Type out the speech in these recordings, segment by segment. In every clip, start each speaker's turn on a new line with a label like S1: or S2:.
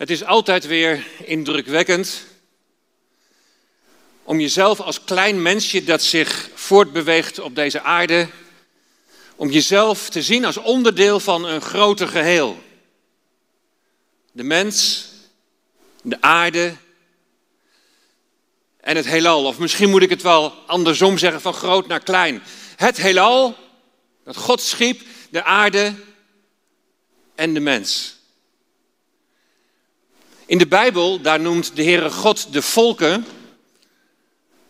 S1: Het is altijd weer indrukwekkend om jezelf als klein mensje dat zich voortbeweegt op deze aarde, om jezelf te zien als onderdeel van een groter geheel. De mens, de aarde en het heelal. Of misschien moet ik het wel andersom zeggen, van groot naar klein. Het heelal, dat God schiep, de aarde en de mens. In de Bijbel, daar noemt de Heere God de volken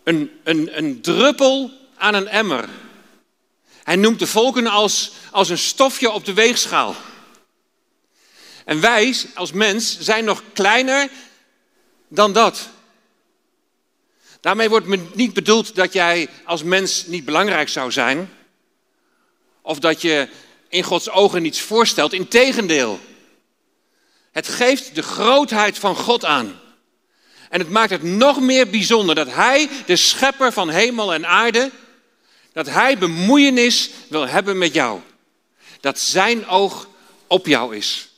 S1: een, een, een druppel aan een emmer. Hij noemt de volken als, als een stofje op de weegschaal. En wij als mens zijn nog kleiner dan dat. Daarmee wordt niet bedoeld dat jij als mens niet belangrijk zou zijn. Of dat je in Gods ogen niets voorstelt. Integendeel. Het geeft de grootheid van God aan. En het maakt het nog meer bijzonder dat Hij, de schepper van hemel en aarde, dat Hij bemoeienis wil hebben met jou. Dat Zijn oog op jou is.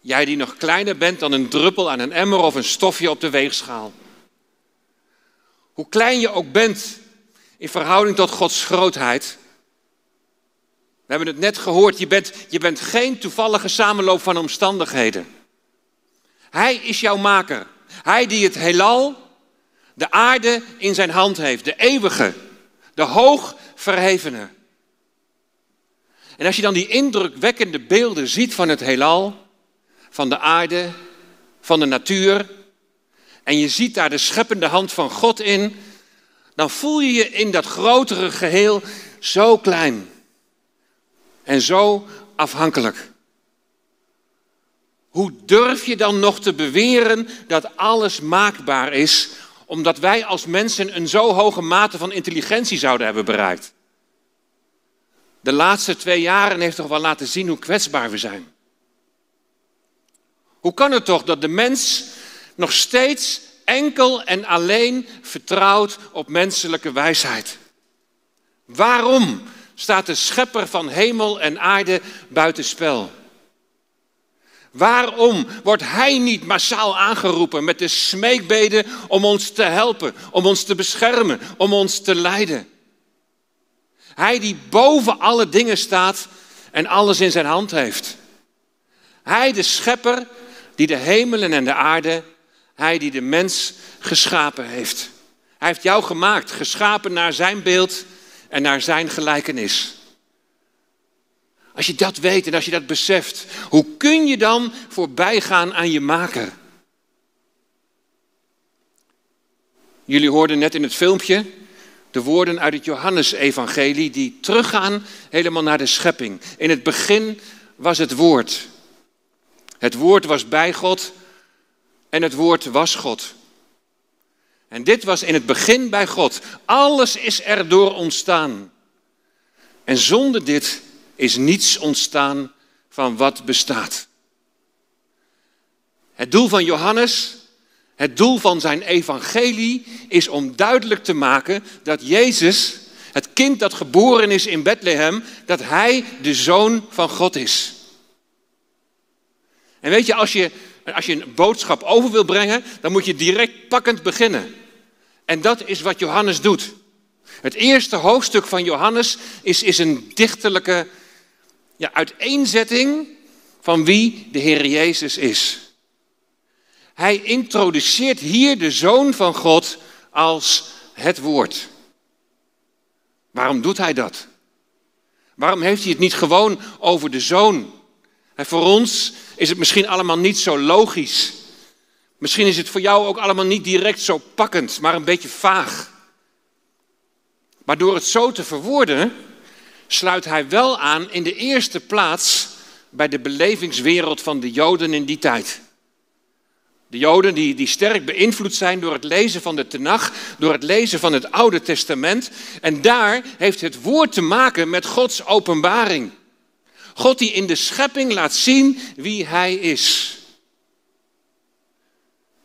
S1: Jij die nog kleiner bent dan een druppel aan een emmer of een stofje op de weegschaal. Hoe klein je ook bent in verhouding tot Gods grootheid. We hebben het net gehoord, je bent, je bent geen toevallige samenloop van omstandigheden. Hij is jouw maker. Hij die het heelal, de aarde in zijn hand heeft, de eeuwige, de hoog verhevene. En als je dan die indrukwekkende beelden ziet van het heelal, van de aarde, van de natuur, en je ziet daar de scheppende hand van God in, dan voel je je in dat grotere geheel zo klein en zo afhankelijk. Hoe durf je dan nog te beweren dat alles maakbaar is, omdat wij als mensen een zo hoge mate van intelligentie zouden hebben bereikt? De laatste twee jaren heeft toch wel laten zien hoe kwetsbaar we zijn. Hoe kan het toch dat de mens nog steeds enkel en alleen vertrouwt op menselijke wijsheid? Waarom staat de schepper van hemel en aarde buitenspel? Waarom wordt Hij niet massaal aangeroepen met de smeekbeden om ons te helpen, om ons te beschermen, om ons te leiden? Hij die boven alle dingen staat en alles in zijn hand heeft. Hij de schepper die de hemelen en de aarde, hij die de mens geschapen heeft. Hij heeft jou gemaakt, geschapen naar zijn beeld en naar zijn gelijkenis. Als je dat weet en als je dat beseft, hoe kun je dan voorbij gaan aan je maker? Jullie hoorden net in het filmpje de woorden uit het Johannesevangelie die teruggaan helemaal naar de schepping. In het begin was het woord. Het woord was bij God en het woord was God. En dit was in het begin bij God. Alles is erdoor ontstaan. En zonder dit is niets ontstaan van wat bestaat. Het doel van Johannes, het doel van zijn evangelie is om duidelijk te maken dat Jezus, het kind dat geboren is in Bethlehem, dat hij de zoon van God is. En weet je, als je, als je een boodschap over wil brengen, dan moet je direct pakkend beginnen. En dat is wat Johannes doet. Het eerste hoofdstuk van Johannes is, is een dichterlijke ja, uiteenzetting van wie de Heer Jezus is. Hij introduceert hier de Zoon van God als het Woord. Waarom doet hij dat? Waarom heeft hij het niet gewoon over de Zoon? En voor ons is het misschien allemaal niet zo logisch. Misschien is het voor jou ook allemaal niet direct zo pakkend, maar een beetje vaag. Maar door het zo te verwoorden, sluit hij wel aan in de eerste plaats bij de belevingswereld van de Joden in die tijd. De Joden die, die sterk beïnvloed zijn door het lezen van de Tenach, door het lezen van het Oude Testament. En daar heeft het woord te maken met Gods openbaring. God die in de schepping laat zien wie Hij is.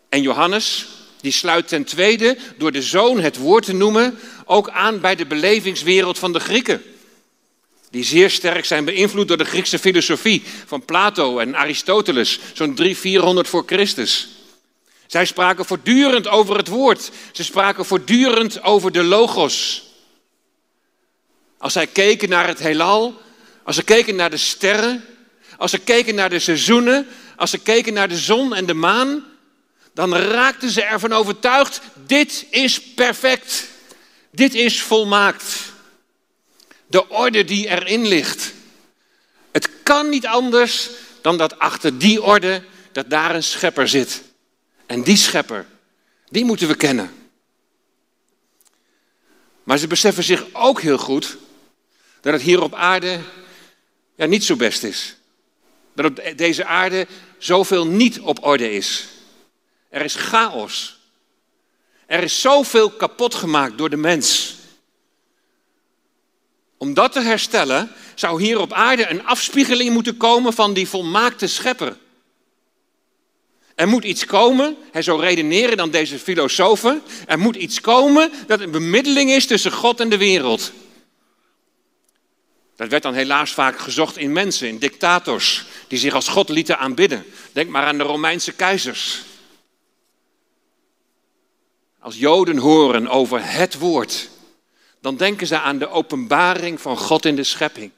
S1: En Johannes, die sluit ten tweede, door de zoon het woord te noemen, ook aan bij de belevingswereld van de Grieken. die zeer sterk zijn beïnvloed door de Griekse filosofie van Plato en Aristoteles, zo'n 300, 400 voor Christus. Zij spraken voortdurend over het woord. Ze spraken voortdurend over de logos. Als zij keken naar het heelal, als ze keken naar de sterren, als ze keken naar de seizoenen, als ze keken naar de zon en de maan, dan raakten ze ervan overtuigd, dit is perfect. Dit is volmaakt. De orde die erin ligt. Het kan niet anders dan dat achter die orde, dat daar een schepper zit. En die schepper, die moeten we kennen. Maar ze beseffen zich ook heel goed dat het hier op aarde ja, niet zo best is. Dat op deze aarde zoveel niet op orde is. Er is chaos. Er is zoveel kapot gemaakt door de mens. Om dat te herstellen zou hier op aarde een afspiegeling moeten komen van die volmaakte schepper. Er moet iets komen, hij zo redeneren dan deze filosofen, er moet iets komen dat een bemiddeling is tussen God en de wereld. Dat werd dan helaas vaak gezocht in mensen, in dictators, die zich als God lieten aanbidden. Denk maar aan de Romeinse keizers. Als Joden horen over het woord, dan denken ze aan de openbaring van God in de schepping.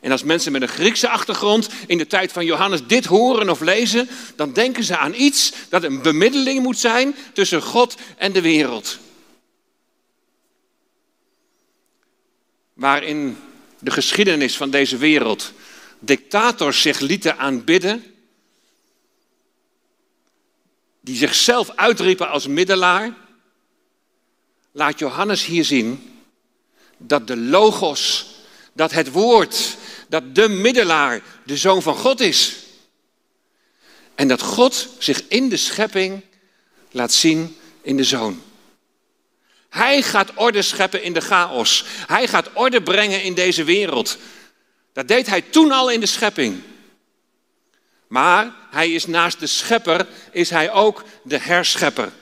S1: En als mensen met een Griekse achtergrond in de tijd van Johannes dit horen of lezen, dan denken ze aan iets dat een bemiddeling moet zijn tussen God en de wereld. Waarin de geschiedenis van deze wereld dictators zich lieten aanbidden, die zichzelf uitriepen als middelaar, laat Johannes hier zien dat de logos, dat het woord, dat de middelaar de zoon van God is. En dat God zich in de schepping laat zien in de zoon. Hij gaat orde scheppen in de chaos. Hij gaat orde brengen in deze wereld. Dat deed hij toen al in de schepping. Maar hij is naast de schepper, is hij ook de herschepper.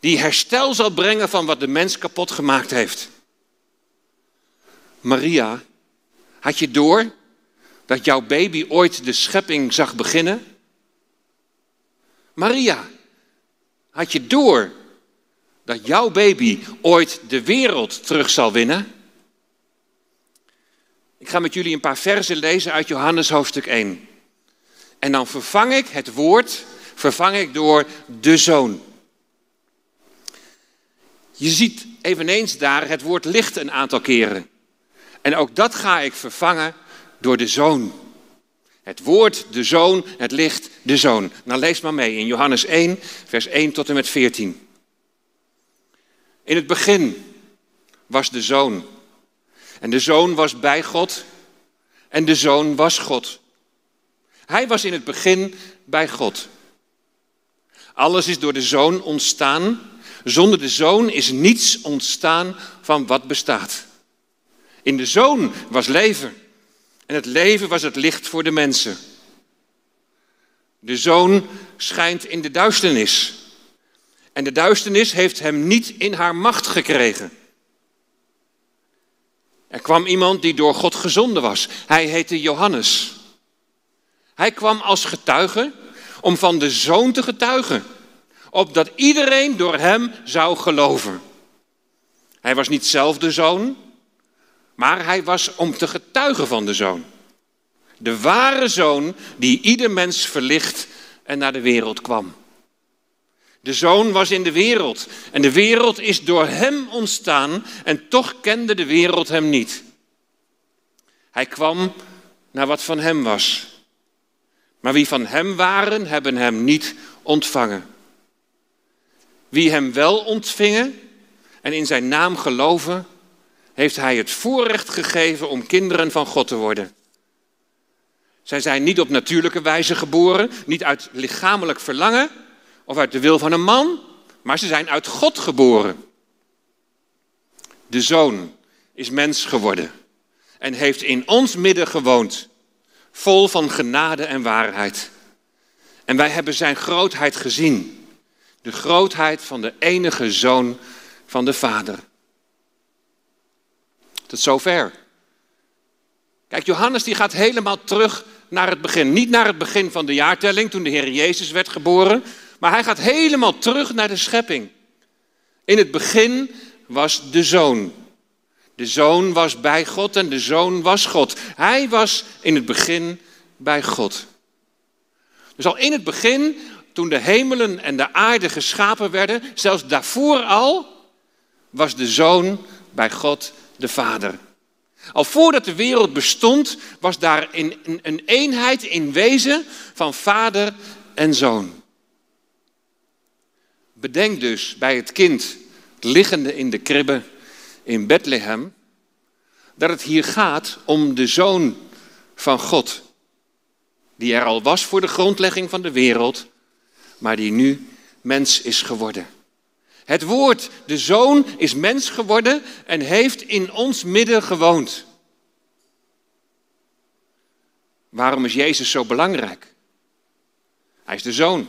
S1: Die herstel zal brengen van wat de mens kapot gemaakt heeft. Maria, had je door dat jouw baby ooit de schepping zag beginnen? Maria, had je door dat jouw baby ooit de wereld terug zal winnen? Ik ga met jullie een paar versen lezen uit Johannes hoofdstuk 1. En dan vervang ik het woord, vervang ik door de zoon. Je ziet eveneens daar het woord licht een aantal keren. En ook dat ga ik vervangen door de zoon. Het woord, de zoon, het licht, de zoon. Nou lees maar mee in Johannes 1, vers 1 tot en met 14. In het begin was de zoon. En de zoon was bij God. En de zoon was God. Hij was in het begin bij God. Alles is door de zoon ontstaan. Zonder de zoon is niets ontstaan van wat bestaat. In de zoon was leven. En het leven was het licht voor de mensen. De zoon schijnt in de duisternis. En de duisternis heeft hem niet in haar macht gekregen. Er kwam iemand die door God gezonden was. Hij heette Johannes. Hij kwam als getuige om van de zoon te getuigen, opdat iedereen door hem zou geloven. Hij was niet zelf de zoon, maar hij was om te getuigen van de zoon. De ware zoon die ieder mens verlicht en naar de wereld kwam. De zoon was in de wereld en de wereld is door hem ontstaan en toch kende de wereld hem niet. Hij kwam naar wat van hem was. Maar wie van hem waren, hebben hem niet ontvangen. Wie hem wel ontvingen en in zijn naam geloven, heeft hij het voorrecht gegeven om kinderen van God te worden. Zij zijn niet op natuurlijke wijze geboren, niet uit lichamelijk verlangen of uit de wil van een man, maar ze zijn uit God geboren. De zoon is mens geworden en heeft in ons midden gewoond, vol van genade en waarheid. En wij hebben zijn grootheid gezien, de grootheid van de enige zoon van de Vader. Tot zover Kijk, Johannes die gaat helemaal terug naar het begin. Niet naar het begin van de jaartelling, toen de Heer Jezus werd geboren. Maar hij gaat helemaal terug naar de schepping. In het begin was de zoon. De zoon was bij God en de zoon was God. Hij was in het begin bij God. Dus al in het begin, toen de hemelen en de aarde geschapen werden, zelfs daarvoor al, was de zoon bij God de Vader. Al voordat de wereld bestond, was daar een, een eenheid in wezen van vader en zoon. Bedenk dus bij het kind liggende in de kribbe in Bethlehem, dat het hier gaat om de zoon van God, die er al was voor de grondlegging van de wereld, maar die nu mens is geworden. Het woord, de zoon, is mens geworden en heeft in ons midden gewoond. Waarom is Jezus zo belangrijk? Hij is de zoon.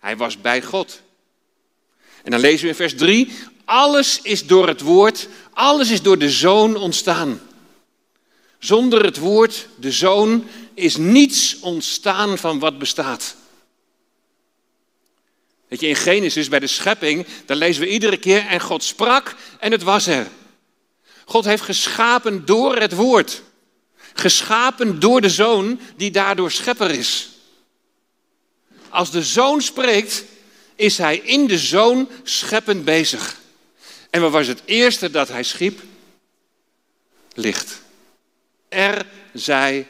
S1: Hij was bij God. En dan lezen we in vers 3, alles is door het woord, alles is door de zoon ontstaan. Zonder het woord, de zoon, is niets ontstaan van wat bestaat. Weet je, in Genesis bij de schepping, daar lezen we iedere keer en God sprak en het was er. God heeft geschapen door het woord. Geschapen door de zoon die daardoor schepper is. Als de zoon spreekt, is hij in de zoon scheppend bezig. En wat was het eerste dat hij schiep? Licht. Er zij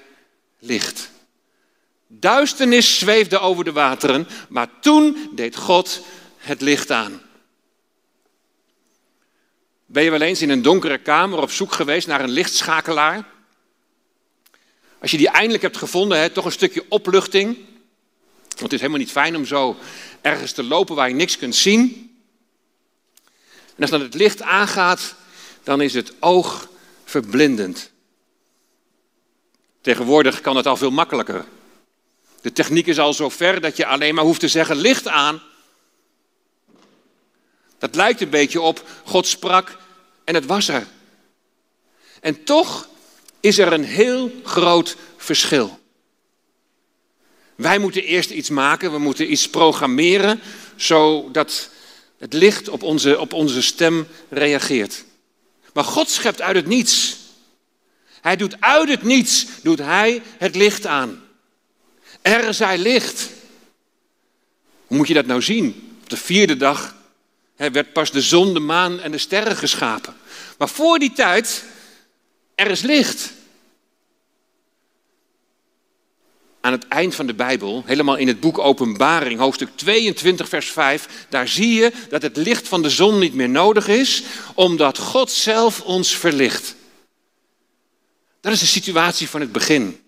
S1: licht. Duisternis zweefde over de wateren, maar toen deed God het licht aan. Ben je wel eens in een donkere kamer op zoek geweest naar een lichtschakelaar? Als je die eindelijk hebt gevonden, toch een stukje opluchting. Want het is helemaal niet fijn om zo ergens te lopen waar je niks kunt zien. En als dan het licht aangaat, dan is het oog verblindend. Tegenwoordig kan het al veel makkelijker. De techniek is al zo ver dat je alleen maar hoeft te zeggen licht aan. Dat lijkt een beetje op God sprak en het was er. En toch is er een heel groot verschil. Wij moeten eerst iets maken, we moeten iets programmeren, zodat het licht op onze, op onze stem reageert. Maar God schept uit het niets. Hij doet uit het niets, doet hij het licht aan. Er zij licht. Hoe moet je dat nou zien? Op de vierde dag werd pas de zon, de maan en de sterren geschapen. Maar voor die tijd, er is licht. Aan het eind van de Bijbel, helemaal in het boek Openbaring, hoofdstuk 22, vers 5, daar zie je dat het licht van de zon niet meer nodig is, omdat God zelf ons verlicht. Dat is de situatie van het begin.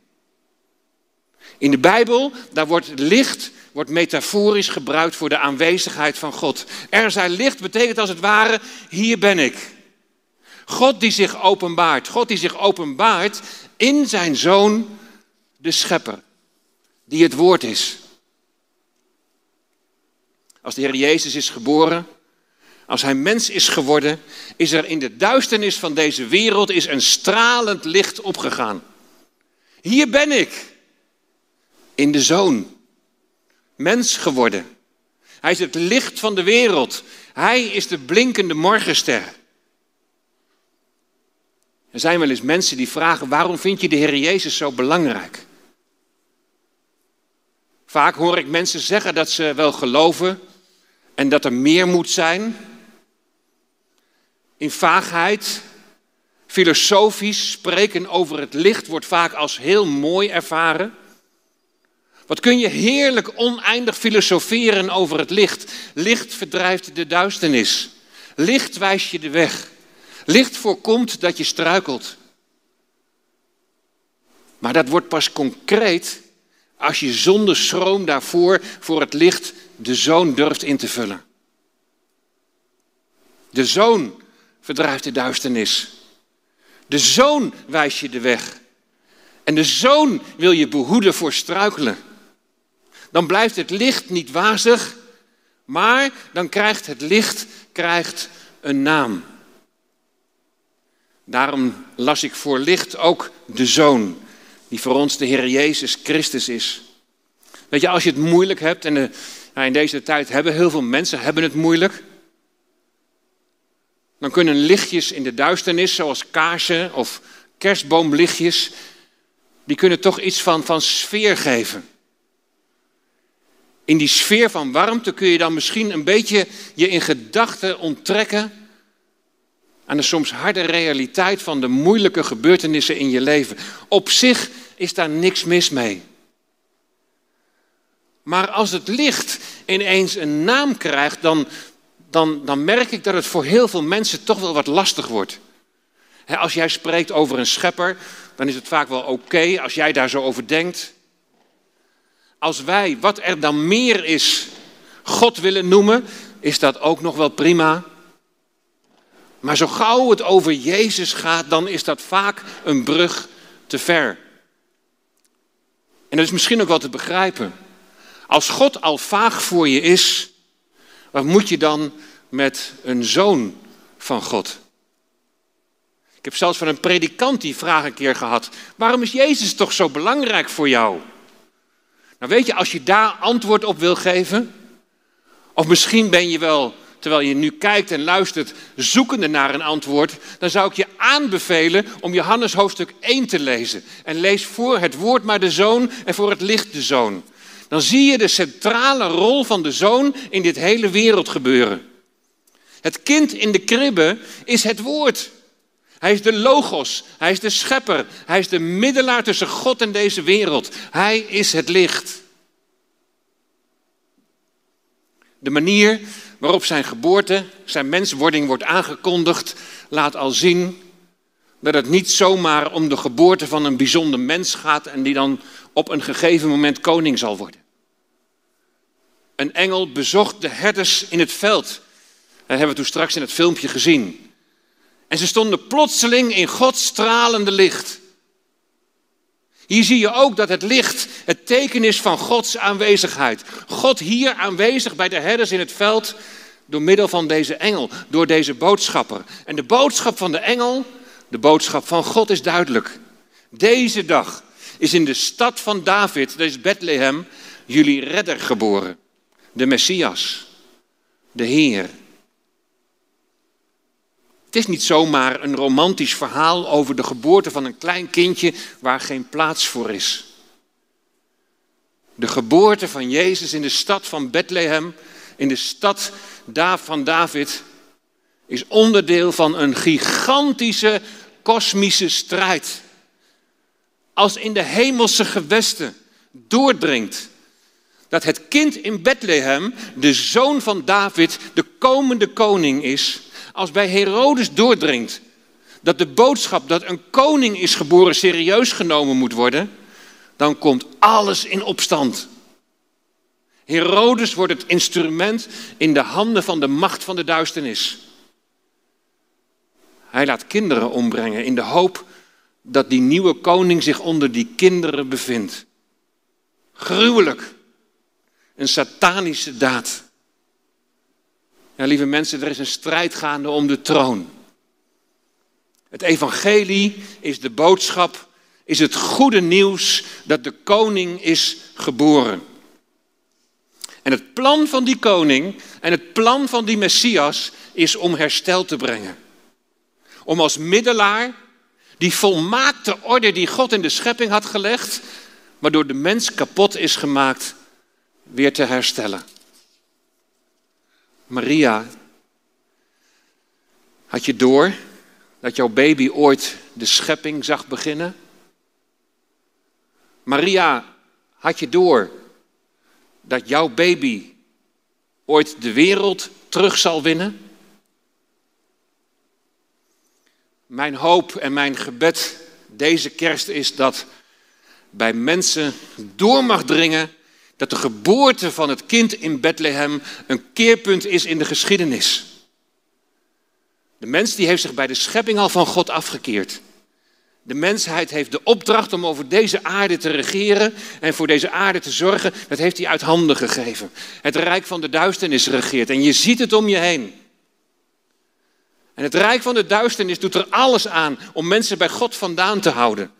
S1: In de Bijbel, daar wordt licht wordt metaforisch gebruikt voor de aanwezigheid van God. Er zij licht betekent als het ware, hier ben ik. God die zich openbaart. God die zich openbaart in zijn zoon, de schepper, die het woord is. Als de Heer Jezus is geboren, als hij mens is geworden, is er in de duisternis van deze wereld is een stralend licht opgegaan. Hier ben ik in de zoon. Mens geworden. Hij is het licht van de wereld. Hij is de blinkende morgenster. Er zijn wel eens mensen die vragen: waarom vind je de Heer Jezus zo belangrijk? Vaak hoor ik mensen zeggen dat ze wel geloven en dat er meer moet zijn. In vaagheid, filosofisch spreken over het licht wordt vaak als heel mooi ervaren. Wat kun je heerlijk oneindig filosoferen over het licht. Licht verdrijft de duisternis. Licht wijst je de weg. Licht voorkomt dat je struikelt. Maar dat wordt pas concreet als je zonder schroom daarvoor voor het licht de zoon durft in te vullen. De zoon verdrijft de duisternis. De zoon wijst je de weg. En de zoon wil je behoeden voor struikelen dan blijft het licht niet wazig, maar dan krijgt het licht krijgt een naam. Daarom las ik voor licht ook de Zoon, die voor ons de Heer Jezus Christus is. Weet je, als je het moeilijk hebt, en nou in deze tijd hebben heel veel mensen hebben het moeilijk, dan kunnen lichtjes in de duisternis, zoals kaarsen of kerstboomlichtjes, die kunnen toch iets van, van sfeer geven. In die sfeer van warmte kun je dan misschien een beetje je in gedachten onttrekken aan de soms harde realiteit van de moeilijke gebeurtenissen in je leven. Op zich is daar niks mis mee. Maar als het licht ineens een naam krijgt, dan, dan, dan merk ik dat het voor heel veel mensen toch wel wat lastig wordt. als jij spreekt over een schepper, dan is het vaak wel oké als jij daar zo over denkt. Als wij, wat er dan meer is, God willen noemen, is dat ook nog wel prima. Maar zo gauw het over Jezus gaat, dan is dat vaak een brug te ver. En dat is misschien ook wel te begrijpen. Als God al vaag voor je is, wat moet je dan met een zoon van God? Ik heb zelfs van een predikant die vraag een keer gehad: waarom is Jezus toch zo belangrijk voor jou? Nou weet je, als je daar antwoord op wil geven, of misschien ben je wel, terwijl je nu kijkt en luistert, zoekende naar een antwoord, dan zou ik je aanbevelen om Johannes hoofdstuk 1 te lezen. En lees voor het woord maar de zoon en voor het licht de zoon. Dan zie je de centrale rol van de zoon in dit hele wereld gebeuren. Het kind in de kribbe is het woord. Hij is de logos, hij is de schepper, hij is de middelaar tussen God en deze wereld. Hij is het licht. De manier waarop zijn geboorte, zijn menswording wordt aangekondigd, laat al zien dat het niet zomaar om de geboorte van een bijzonder mens gaat en die dan op een gegeven moment koning zal worden. Een engel bezocht de herders in het veld. Dat hebben we toen straks in het filmpje gezien. En ze stonden plotseling in Gods stralende licht. Hier zie je ook dat het licht het teken is van Gods aanwezigheid. God hier aanwezig bij de herders in het veld door middel van deze engel, door deze boodschapper. En de boodschap van de engel, de boodschap van God is duidelijk. Deze dag is in de stad van David, dat is Bethlehem, jullie redder geboren. De Messias, de Heer. Het is niet zomaar een romantisch verhaal over de geboorte van een klein kindje waar geen plaats voor is. De geboorte van Jezus in de stad van Bethlehem, in de stad van David, is onderdeel van een gigantische kosmische strijd. Als in de hemelse gewesten doordringt dat het kind in Bethlehem, de zoon van David, de komende koning is, als bij Herodes doordringt dat de boodschap dat een koning is geboren serieus genomen moet worden, dan komt alles in opstand. Herodes wordt het instrument in de handen van de macht van de duisternis. Hij laat kinderen ombrengen in de hoop dat die nieuwe koning zich onder die kinderen bevindt. Gruwelijk. Een satanische daad. Lieve mensen, er is een strijd gaande om de troon. Het evangelie is de boodschap, is het goede nieuws dat de koning is geboren. En het plan van die koning en het plan van die Messias is om herstel te brengen. Om als middelaar die volmaakte orde die God in de schepping had gelegd, waardoor de mens kapot is gemaakt, weer te herstellen. Maria, had je door dat jouw baby ooit de schepping zag beginnen? Maria, had je door dat jouw baby ooit de wereld terug zal winnen? Mijn hoop en mijn gebed deze kerst is dat bij mensen door mag dringen dat de geboorte van het kind in Bethlehem een keerpunt is in de geschiedenis. De mens die heeft zich bij de schepping al van God afgekeerd. De mensheid heeft de opdracht om over deze aarde te regeren en voor deze aarde te zorgen. Dat heeft hij uit handen gegeven. Het rijk van de duisternis regeert en je ziet het om je heen. En het rijk van de duisternis doet er alles aan om mensen bij God vandaan te houden.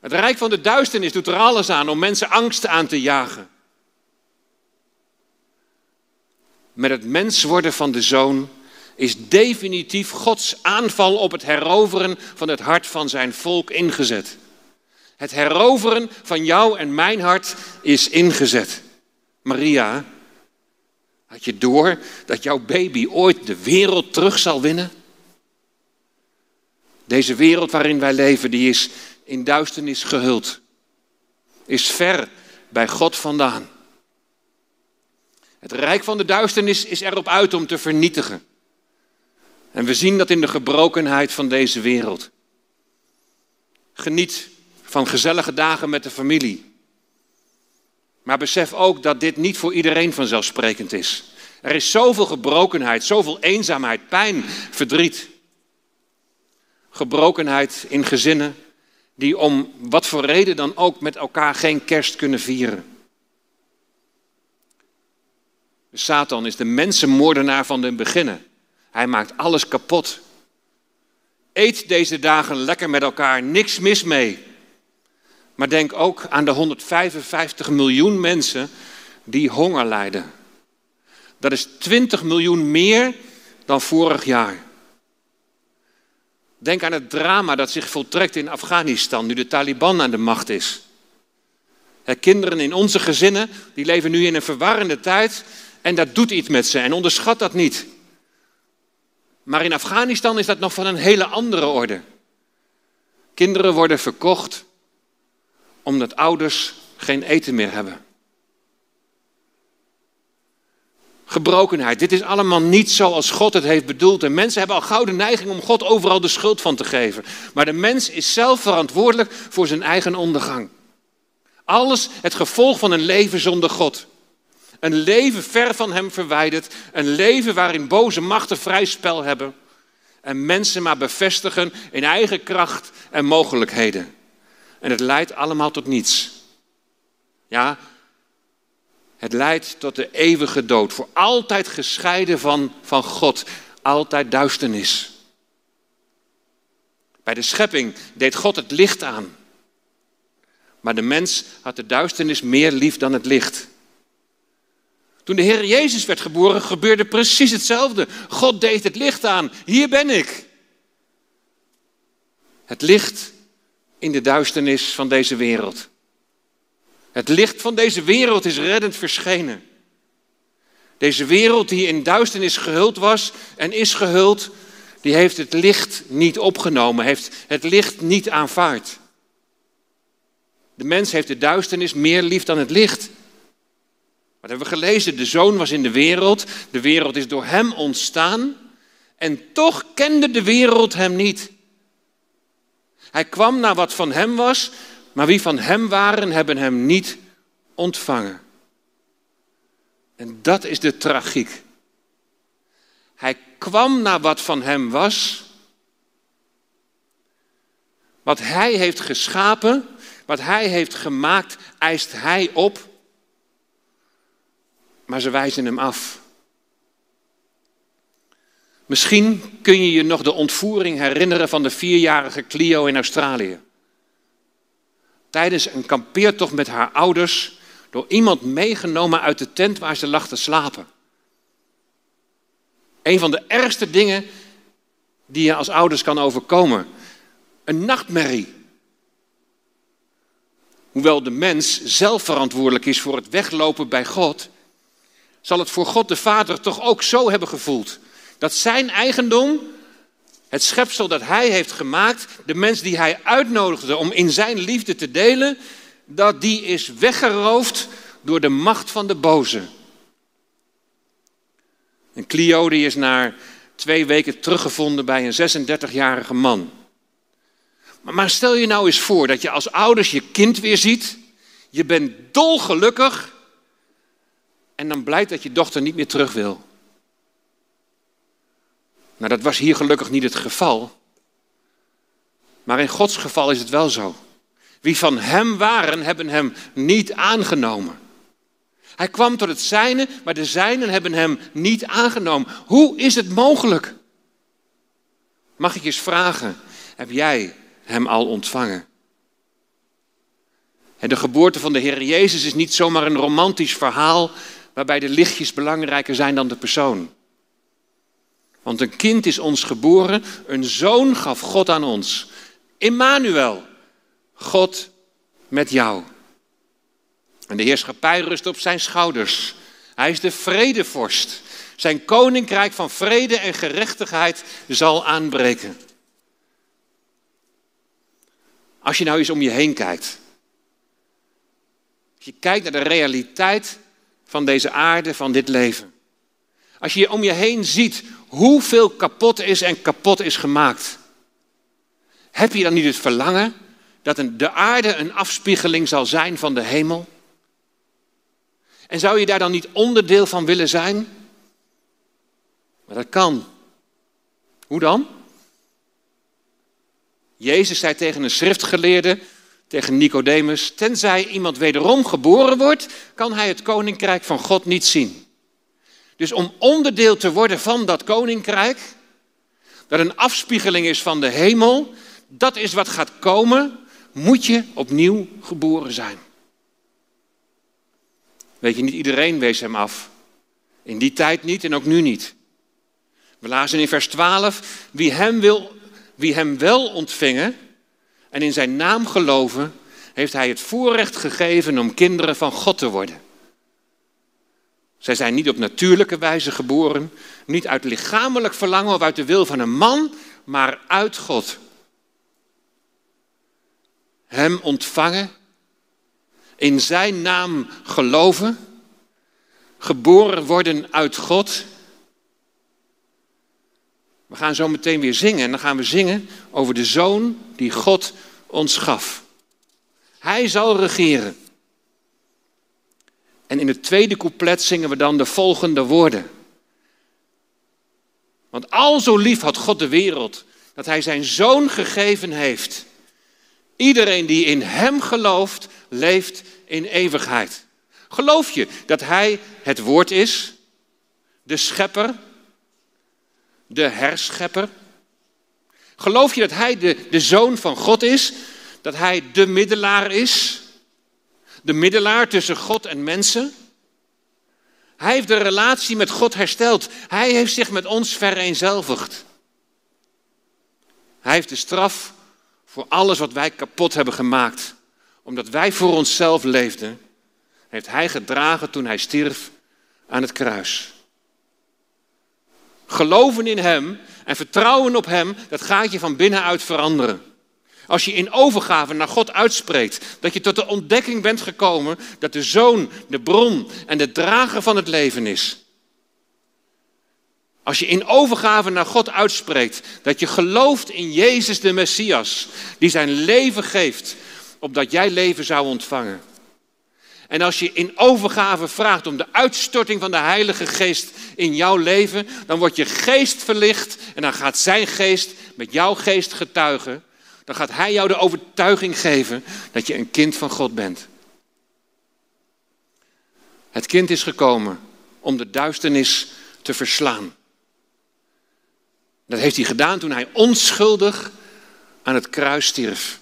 S1: Het rijk van de duisternis doet er alles aan om mensen angst aan te jagen. Met het mens worden van de zoon is definitief Gods aanval op het heroveren van het hart van zijn volk ingezet. Het heroveren van jou en mijn hart is ingezet. Maria, had je door dat jouw baby ooit de wereld terug zal winnen? Deze wereld waarin wij leven, die is in duisternis gehuld. Is ver bij God vandaan. Het rijk van de duisternis is erop uit om te vernietigen. En we zien dat in de gebrokenheid van deze wereld. Geniet van gezellige dagen met de familie. Maar besef ook dat dit niet voor iedereen vanzelfsprekend is. Er is zoveel gebrokenheid, zoveel eenzaamheid, pijn, verdriet. Gebrokenheid in gezinnen die om wat voor reden dan ook met elkaar geen kerst kunnen vieren. Satan is de mensenmoordenaar van de beginnen. Hij maakt alles kapot. Eet deze dagen lekker met elkaar, niks mis mee. Maar denk ook aan de 155 miljoen mensen die honger lijden. Dat is 20 miljoen meer dan vorig jaar. Denk aan het drama dat zich voltrekt in Afghanistan nu de Taliban aan de macht is. kinderen in onze gezinnen die leven nu in een verwarrende tijd en dat doet iets met ze en onderschat dat niet. Maar in Afghanistan is dat nog van een hele andere orde. Kinderen worden verkocht omdat ouders geen eten meer hebben. Gebrokenheid. Dit is allemaal niet zoals God het heeft bedoeld. En mensen hebben al gouden neiging om God overal de schuld van te geven. Maar de mens is zelf verantwoordelijk voor zijn eigen ondergang. Alles het gevolg van een leven zonder God. Een leven ver van Hem verwijderd. Een leven waarin boze machten vrij spel hebben. En mensen maar bevestigen in eigen kracht en mogelijkheden. En het leidt allemaal tot niets. Ja, het leidt tot de eeuwige dood. Voor altijd gescheiden van, van God. Altijd duisternis. Bij de schepping deed God het licht aan. Maar de mens had de duisternis meer lief dan het licht. Toen de Heer Jezus werd geboren, gebeurde precies hetzelfde. God deed het licht aan. Hier ben ik. Het licht in de duisternis van deze wereld. Het licht van deze wereld is reddend verschenen. Deze wereld die in duisternis gehuld was en is gehuld, die heeft het licht niet opgenomen, heeft het licht niet aanvaard. De mens heeft de duisternis meer lief dan het licht. Wat hebben we gelezen? De zoon was in de wereld, de wereld is door hem ontstaan en toch kende de wereld hem niet. Hij kwam naar wat van hem was, maar wie van hem waren, hebben hem niet ontvangen. En dat is de tragiek. Hij kwam naar wat van hem was. Wat hij heeft geschapen, wat hij heeft gemaakt, eist hij op. Maar ze wijzen hem af. Misschien kun je je nog de ontvoering herinneren van de vierjarige Clio in Australië. Tijdens een kampeertocht met haar ouders door iemand meegenomen uit de tent waar ze lag te slapen. Een van de ergste dingen die je als ouders kan overkomen. Een nachtmerrie. Hoewel de mens zelf verantwoordelijk is voor het weglopen bij God, zal het voor God de Vader toch ook zo hebben gevoeld. Dat zijn eigendom, het schepsel dat hij heeft gemaakt, de mens die hij uitnodigde om in zijn liefde te delen, dat die is weggeroofd door de macht van de boze. En Clio die is na twee weken teruggevonden bij een 36-jarige man. Maar stel je nou eens voor dat je als ouders je kind weer ziet. Je bent dolgelukkig. En dan blijkt dat je dochter niet meer terug wil. Nou, dat was hier gelukkig niet het geval. Maar in Gods geval is het wel zo. Wie van hem waren, hebben hem niet aangenomen. Hij kwam tot het zijne, maar de zijnen hebben hem niet aangenomen. Hoe is het mogelijk? Mag ik eens vragen, heb jij hem al ontvangen? En de geboorte van de Heer Jezus is niet zomaar een romantisch verhaal waarbij de lichtjes belangrijker zijn dan de persoon. Want een kind is ons geboren, een zoon gaf God aan ons. Immanuel, God met jou. En de heerschappij rust op zijn schouders. Hij is de vredevorst. Zijn koninkrijk van vrede en gerechtigheid zal aanbreken. Als je nou eens om je heen kijkt. Als je kijkt naar de realiteit van deze aarde, van dit leven. Als je om je heen ziet hoeveel kapot is en kapot is gemaakt. Heb je dan niet het verlangen dat de aarde een afspiegeling zal zijn van de hemel? En zou je daar dan niet onderdeel van willen zijn? Maar dat kan. Hoe dan? Jezus zei tegen een schriftgeleerde, tegen Nicodemus, tenzij iemand wederom geboren wordt, kan hij het koninkrijk van God niet zien. Dus om onderdeel te worden van dat koninkrijk, dat een afspiegeling is van de hemel, dat is wat gaat komen, moet je opnieuw geboren zijn. Weet je, niet iedereen wees hem af. In die tijd niet en ook nu niet. We lazen in vers 12, wie hem, wil, wie hem wel ontvingen en in zijn naam geloven, heeft hij het voorrecht gegeven om kinderen van God te worden. Zij zijn niet op natuurlijke wijze geboren, niet uit lichamelijk verlangen of uit de wil van een man, maar uit God. Hem ontvangen, in zijn naam geloven, geboren worden uit God. We gaan zo meteen weer zingen en dan gaan we zingen over de zoon die God ons gaf. Hij zal regeren. En in het tweede couplet zingen we dan de volgende woorden. Want al zo lief had God de wereld, dat Hij zijn zoon gegeven heeft. Iedereen die in Hem gelooft, leeft in eeuwigheid. Geloof je dat Hij het woord is, de schepper, de herschepper? Geloof je dat Hij de, de zoon van God is, dat Hij de middelaar is? De middelaar tussen God en mensen. Hij heeft de relatie met God hersteld. Hij heeft zich met ons vereenzelvigd. Hij heeft de straf voor alles wat wij kapot hebben gemaakt, omdat wij voor onszelf leefden, heeft Hij gedragen toen Hij stierf aan het kruis. Geloven in Hem en vertrouwen op Hem, dat gaat je van binnenuit veranderen. Als je in overgave naar God uitspreekt, dat je tot de ontdekking bent gekomen dat de Zoon de bron en de drager van het leven is. Als je in overgave naar God uitspreekt dat je gelooft in Jezus de Messias, die zijn leven geeft, opdat jij leven zou ontvangen. En als je in overgave vraagt om de uitstorting van de Heilige Geest in jouw leven, dan wordt je geest verlicht en dan gaat zijn geest met jouw geest getuigen dan gaat Hij jou de overtuiging geven dat je een kind van God bent. Het kind is gekomen om de duisternis te verslaan. Dat heeft hij gedaan toen hij onschuldig aan het kruis stierf.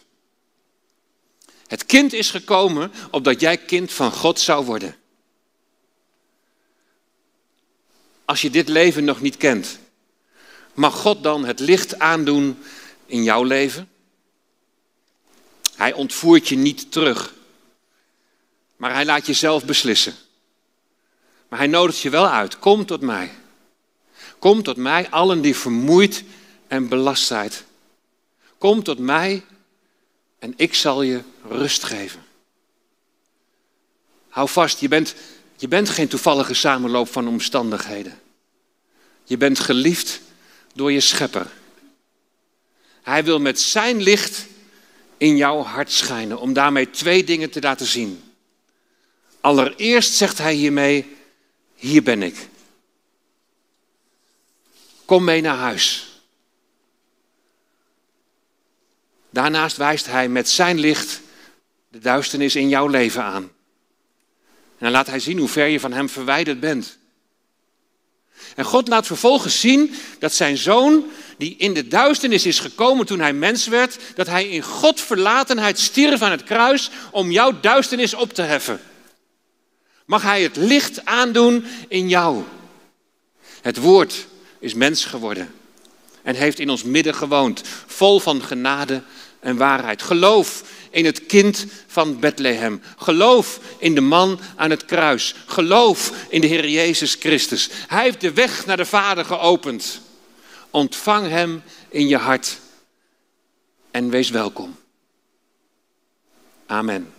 S1: Het kind is gekomen opdat jij kind van God zou worden. Als je dit leven nog niet kent, mag God dan het licht aandoen in jouw leven? Hij ontvoert je niet terug. Maar hij laat je zelf beslissen. Maar hij nodigt je wel uit. Kom tot mij. Kom tot mij, allen die vermoeid en belast zijn. Kom tot mij en ik zal je rust geven. Hou vast, je bent, je bent geen toevallige samenloop van omstandigheden. Je bent geliefd door je schepper. Hij wil met zijn licht in jouw hart schijnen. Om daarmee twee dingen te laten zien. Allereerst zegt hij hiermee, hier ben ik. Kom mee naar huis. Daarnaast wijst hij met zijn licht de duisternis in jouw leven aan. En dan laat hij zien hoe ver je van hem verwijderd bent. En God laat vervolgens zien dat zijn zoon, die in de duisternis is gekomen toen hij mens werd, dat hij in God verlatenheid stierf aan het kruis om jouw duisternis op te heffen. Mag hij het licht aandoen in jou? Het woord is mens geworden en heeft in ons midden gewoond, vol van genade en waarheid. Geloof in het kind van Bethlehem. Geloof in de man aan het kruis. Geloof in de Heer Jezus Christus. Hij heeft de weg naar de Vader geopend. Ontvang Hem in je hart en wees welkom. Amen.